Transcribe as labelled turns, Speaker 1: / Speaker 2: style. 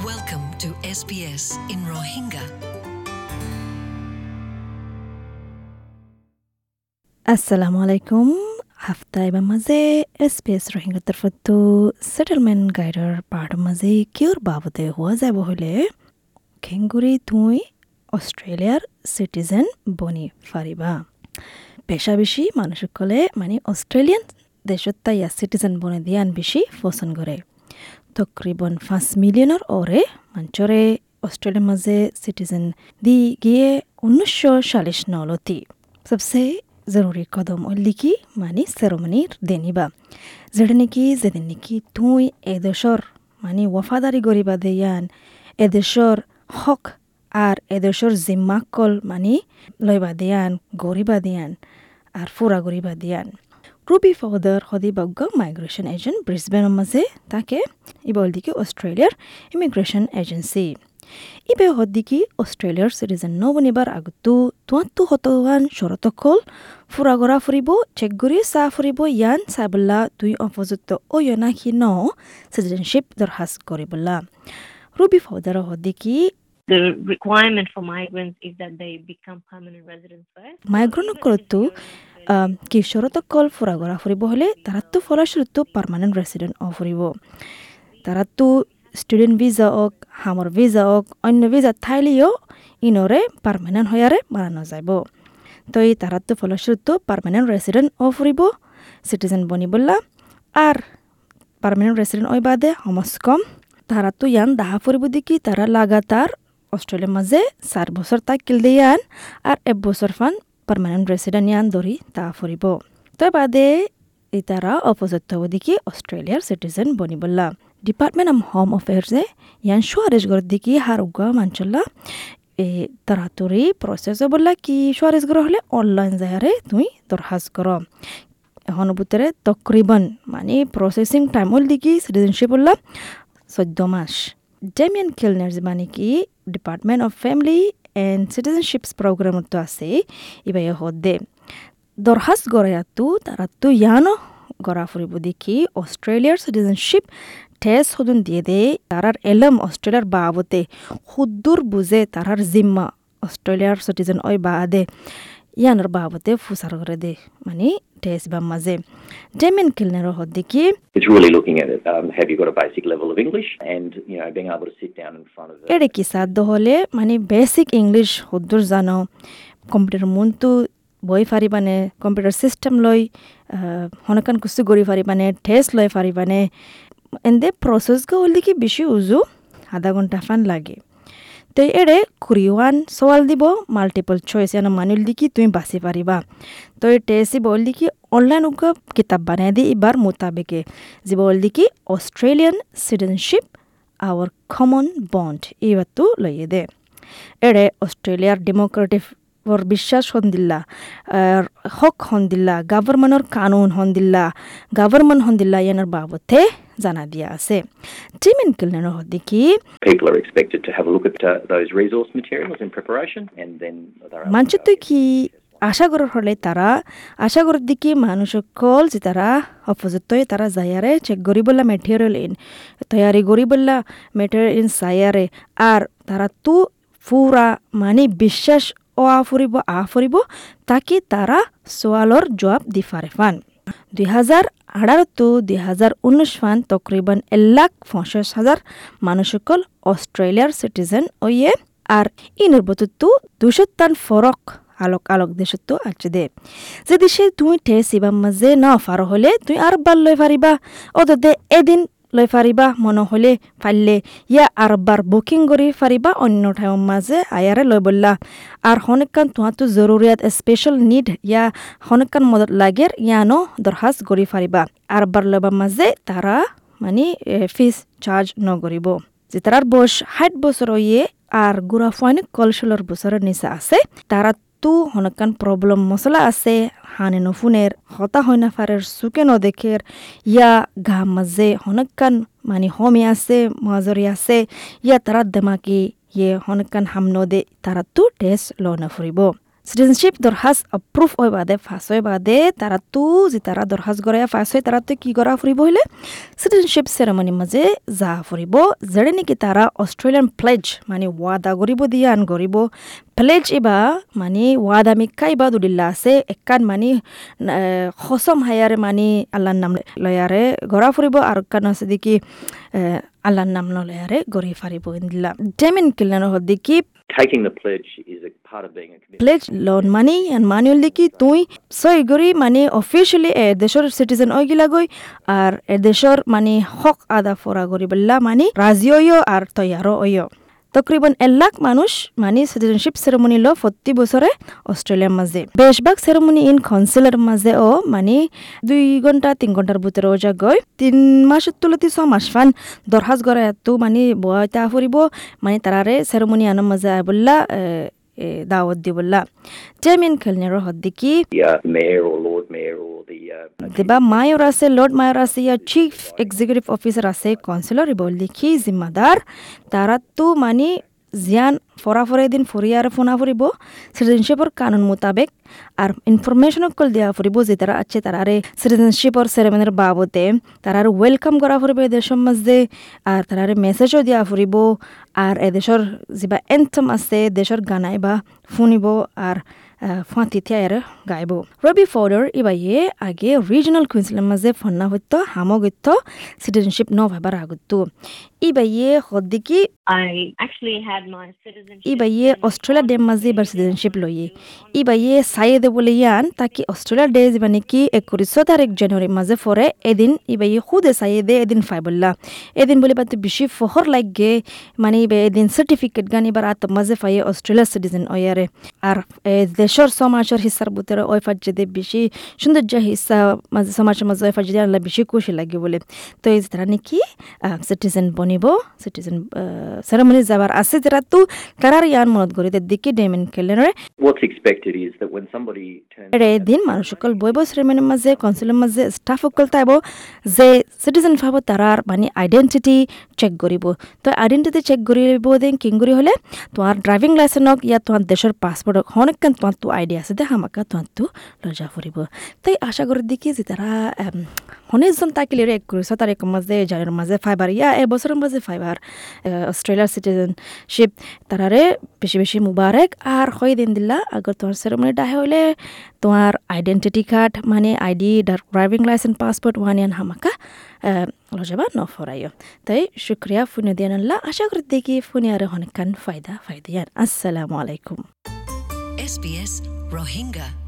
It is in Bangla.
Speaker 1: Welcome to SBS in Rohingya.
Speaker 2: assalamu alaikum. হাফতাইবা মাঝে এসপিএস রোহিঙ্গা তরফতো সেটেলমেন্ট গাইডৰ পাহাৰৰ মাজে কিয়ৰ বাবদে হোৱা যাব হ'লে খেংগুৰি তুই অষ্ট্ৰেলিয়াৰ চিটিজেন বনি ফাৰিবা পেশা বেশি মানুষসকলে মানে অস্ট্রেলিয়ান দেশত তাই সিটিজেন বনে দিয়ান বেশি পছন্দ করে তকরিবন পাঁচ মিলিয়নের ওরে মঞ্চরে অস্ট্রেলিয়ার মাঝে সিটিজেন দি গিয়ে উনিশশো সালিশ নলতি। সবসে জরুরি কদম লিখি মানে সেরোমনির দেনিবা। যেটা নাকি যেদিন নাকি তুই এদেশর মানে ওয়াফাদারি গরিবা দেয়ান এদেশর হক আর এদেশর জিম্মাকল মানে লইবা দিয়ান, গরিবা দিয়ান আর ফুরা গরিবা দিয়ান। রুবি ফৌদার হদিবজ্ঞ মাইগ্রেশন এজেন্ট ব্রিসবেনের মাঝে তাকে ইবল দিকে অস্ট্রেলিয়ার ইমিগ্রেশন এজেন্সি ইবে হদ্দিকি অস্ট্রেলিয়ার সিটিজেন নবনিবার আগতো তোয়াত্তু হতৱান শৰতকল ফুৰা গৰা ফুৰিব চেক কৰি চাহ ফুৰিব ইয়ান চাবলা দুই অপযুক্ত অয়নাখি ন চিটিজেনশ্বিপ দৰখাস্ত কৰিবলা ৰবি ফৌদাৰ হদ্দিকি
Speaker 3: the requirement for migrants is that they become permanent residents first.
Speaker 2: মাইগ্ৰনকলতো কি শৰতকল ফুৰা গৰা ফুৰিব হ'লে তাৰাতো ফলস্বৰূপটো পাৰ্মানেণ্ট ৰেচিডেণ্ট অ ফুৰিব। তাৰাতো ষ্টুডেণ্ট ভিজা হওক, হামৰ ভিজা হওক, অন্য ভিজা ঠাইলিও ইনৰে পাৰ্মানেণ্ট হয়াৰে মাৰা নাযাব। তো এই তাৰাতো ফলস্বৰূপটো পাৰ্মানেণ্ট ৰেচিডেণ্ট অ ফুৰিব চিটিজেন বনিবলা আর পার্মানেন্ট রেসিডেন্ট ওই বাদে হমস কম তারা তো ইয়ান দাহা ফুরিব দেখি তারা লাগাতার অস্ট্রেলিয়ার মাঝে চার বছর তাকিল দিয়ান আর এক বছর ফান পার্মানেন্ট রেসিডেন্ট ইয়ান ধরি তা ফুরিব। তো বাদে অপযুক্ত হব দেখি অস্ট্রেলিয়ার সিটিজেন বনিবলা ডিপার্টমেন্ট অফ হোম অ্যাফেয়ার্সে ইয়ান গড় দেখি হার উগা মানচল্লা এ তাড়াতাড়ি প্রসেস বললা কি গড় হলে অনলাইন যাহারে তুই দরখাস্ত কর। এখন ভিতরে তকরিবন মানে প্রসেসিং টাইম হল দেখি সিটিজেনশিপ হল্লা চৈধ্য মাস। ডেমিয়ান কিলনার মানে কি department of family and citizenships প্রোগ্রামতো আছে ইবাই হদে দৰখাস্ত গড়ায়াতো তাৰাতো ইয়ানো গড়া ফুৰিব দেখি অষ্ট্ৰেলিয়াৰ চিটিজেনশ্বিপ ঠেছ সদন দিয়ে দে, তারার এলম অস্ট্রেলিয়ার বাবতে। সুদূৰ বুঝে তারার জিম্মা, অস্ট্রেলিয়ার সিটিজেন ওই বাদে, ইয়ানোর বাবতে ফুসার করে দে। মানে টেস্ট বা মাঝে ডেমিন কিলনার হদ দেখি।
Speaker 4: It's really looking at it. Um, have you got a basic level of English, and you know, being able to sit down in front of
Speaker 2: এড়ে কি সাধ্য হলে? মানে বেসিক ইংলিশ সদ্দুর জানো। কম্পিউটার মনটো বই ফাৰিবানে কম্পিউটাৰ চিষ্টেম লৈ হনকান কুস্তু কৰি ফাৰিবানে টেষ্ট লৈ ফাৰিবানে এন্দে প্ৰচেছ গ'লে কি বেছি উজু আধা ঘণ্টা ফান লাগে। তো এড়ে কুড়িওয়ান সওয়াল দিব মাল্টিপল চয়েস এন মানুষ দিকি তুমি বাঁচি পারিবা তো এই টেসি বল দিকি অনলাইন উগা কিতাব বানাই দি এবার মোতাবেকে। যে বল দিকি Australian citizenship our common bond এইবারতো লইয়ে দে। এড়ে অস্ট্রেলিয়ার ডেমোক্রেটিক ওর বিশ্বাস হন্দিল্লা হক হন্দিল্লা গভর্নমেন্টর কানুন হন্দিল্লা গভর্নমেন্ট হন্দিল্লা ইয়ানোর বাবদে জানা দিয়া আছে। টিমিন কিলনের হদিকি
Speaker 4: people are expected to have a look at uh, those resource materials in preparation, and then they're able to
Speaker 2: মানুষ
Speaker 4: go
Speaker 2: তো কি আশা করার হলে তারা আশা করার দিকে মানুষ সকল যে তারা অপযুক্ত তারা যায়ারে চেক করিবলা মেটেরিয়াল ইন তৈয়ারি করিবলা মেটেরিয়াল ইন সায়ারে আর তারা তো পুরা মানে বিশ্বাস ও আ ফুরিব আ ফুরিব তাকে তারা সোয়ালর জবাব দি ফারে ফান। দুই হাজার আঠারোতো দুই হাজার উনিশ ফান তকরিবান এক লাখ পঞ্চাশ হাজার মানুষকল অস্ট্রেলিয়ার সিটিজেন ওয়ে আর ইনের বতুত্তু দুশো তান ফরক আলোক আলোক দেশতো আছে দে। যে দেশে তুমি ঠে সিবা মাঝে না ফার হলে তুই আর বার লই ফারিবা। অদে এদিন লই ফারিবা, মন হলে ফাইলে। ইয়া আর বার বুকিং করি ফারিবা অন্য ঠাইৰ মাঝে আয়ারে লই বললা। আর হনেকান তোমাতো জরুরিয়াত স্পেশাল নিড ইয়া হনেকান মদত লাগের ইয়ানো দরখাস্ত করি ফারিবা আর বার লইবার মাঝে তারা মানে ফিস চার্জ নকরিব যে তারার বয়স ষাট বছর ইয়ে আর গুড়া ফাইনে কলশলৰ বছৰৰ নিচা আছে তারা তো হনকান প্রবলেম মশলা আছে, হানে নফুনের, হতা হয় না ফারের সুকে নদেখের ইয়া ঘা মাঝে হনকান মানে হমে আছে, মাজরে আছে, ইয়া তারা দেমাকি ইয়ে হনকান হাম নদে তারা তো টেস্ট ল নফুরিব ফুরিব। সিটিজেনশিপ দরখাস অপ্রুভ হয় বাদে ফাঁস হয় বাদে তারা তো যে তারা দরখাস করে ফাঁস হয় তারা তো কি করা ফুরিব হইলে সিটিজেনশিপ সেরেমনির মাঝে যা ফুরিব যেড়ে নেকি তারা অস্ট্রেলিয়ান প্লেজ মানে ওয়াদা করিব দিয়ে আন করিব প্লেজ ইবা মানে ওয়াদা মিক্কা ইবা দুদিল্লা আছে, একান মানে খসম হায়ারে মানে আল্লাহর নাম লয়ারে গড়া ফুরিব আর কান আছে দেখি আল্লাহর নাম লয়ারে গড়ি ফারিব ইন্দিল্লা ডেমিন কিলানোর হদ্দিকি
Speaker 4: Taking the pledge is a part of being a commitment.
Speaker 2: Pledge loan মানি এন মানুয়াল দেখি তুই সই গরি মানে অফিসিয়ালি এ দেশর সিটিজেন ওই গিলা গই আর এ দেশর মানে হক আদা ফরা গরি বল্লা মানে রাজি ওইও আর তৈয়ারও ওইও তকরিবন এক লাখ মানুষ মানে সিটিজেনশিপ সেরেমনি লো প্রতি বছরে অস্ট্রেলিয়ার মাঝে। বেশভাগ সেরেমনি ইন কাউন্সিলের মাঝে ও মানে দুই ঘণ্টা তিন ঘণ্টার ভিতরে ওজা গৈ তিন মাসের তুলতি ছ মাস ফান দরহাজ গড়া এত মানে বয়তা ফুরিব মানে তারারে সেরেমনি আনার মাঝে আয় বললা দাওয়াত দি বললা। চেয়ারম্যান খেলনের হদ্দিকি
Speaker 4: The uh, mayor or mayor
Speaker 2: দিবা মায়র আছে লর্ড মায়র আছে ইয়া চিফ এক্সিকিউটিভ অফিসার আছে কাউন্সিলর বল দেখি জিম্মাদার তারা তো মানে জিয়ান ফরাফরে দিন ফরিয়ার ফোনা ফুরিব সিটিজেনশিপর কানুন মোতাবেক আর ইনফরমেশন কল দেওয়া ফুরিব যে তারা আছে তারারে সিটিজেনশিপর সেরেমনির বাবদে তারার ওয়েলকাম করা ফুরিব এদেশের মাঝে আর তারারে মেসেজও দিয়া ফুরিব আর এদেশর যিবা এন্থম আছে দেশর গানাই বা শুনিব আর ফাঁতি থিয়ার গাইব। রবি ফর্ডার ইবাইয়ে আগে রিজনাল কুইন্সলের মাঝে ফন্না হইত হামগত্য সিটিজেনশিপ ন ভাবার আগত ইবাইয়ে হদ্দিকি. ইবাইয়ে অস্ট্রেলিয়া ডে মাঝে এবার সিটিজেনশিপ লইয়ে ইবাইয়ে সাইয়ে দে বলে ইয়ান তাকি অস্ট্রেলিয়া ডে যাবা নাকি একত্রিশ তারিখ জানুয়ারি মাঝে ফরে এদিন ইবাইয়ে খুদে সাইয়ে দে এদিন ফাই বললা এদিন বলে পাতে বেশি ফহর লাগে মানে এদিন সার্টিফিকেট গান এবার আত মাঝে ফাইয়ে অস্ট্রেলিয়া সিটিজেন ওয়ারে আর দেশর সমাজের হিসার বুতরে ওই ফাজ্জে বেশি সৌন্দর্য হিসা মাঝে সমাজের মাঝে ওই ফাজ্জে আল্লাহ বেশি খুশি লাগে বলে তো এই তারা নাকি সিটিজেন বনিব সিটিজেন সেরেমনি যাবার আছে যারা তো তারার ইয়ান মনত করি দিকে ডেমেন কেলেনরে
Speaker 4: what's expected is that when somebody turns
Speaker 2: এর দিন মানুষ সকল বইব সেরেমনির মাঝে কাউন্সিলের মাঝে স্টাফ সকল তাইব যে সিটিজেন ভাব তারার মানে আইডেন্টিটি চেক করিব তো আইডেন্টিটি চেক করিব দিন কিং করি হলে তোমার ড্রাইভিং লাইসেন্স ইয়া তোমার দেশের পাসপোর্ট হোক অনেকখান তোমার তো আইডিয়া আছে দে হামাকা তোমার তো লজা ফুরিব তাই আশা করি দেখি যে তারা অনেকজন তাকিলে এক করেছে তার এক মাঝে জানের মাঝে ফাইবার ইয়া এবছরের মাঝে ফাইবার অস্ট্রেলিয়ার সিটিজেনশিপ তারারে বেশি বেশি মুবারক আর হয় দিন দিলা আগর তোমার সেরেমনিটা হইলে তোমার আইডেন্টিটি কার্ড মানে আইডি ড্রাইভিং লাইসেন্স পাসপোর্ট ওয়ানিয়ান হামাকা লজাবা নফরাইও তাই শুক্রিয়া ফুনে দিয়ান আল্লাহ আশা করি দেখি ফুনে আর অনেকখান ফায়দা ফায়দিয়ান আসসালামু আলাইকুম
Speaker 1: SBS Rohingya.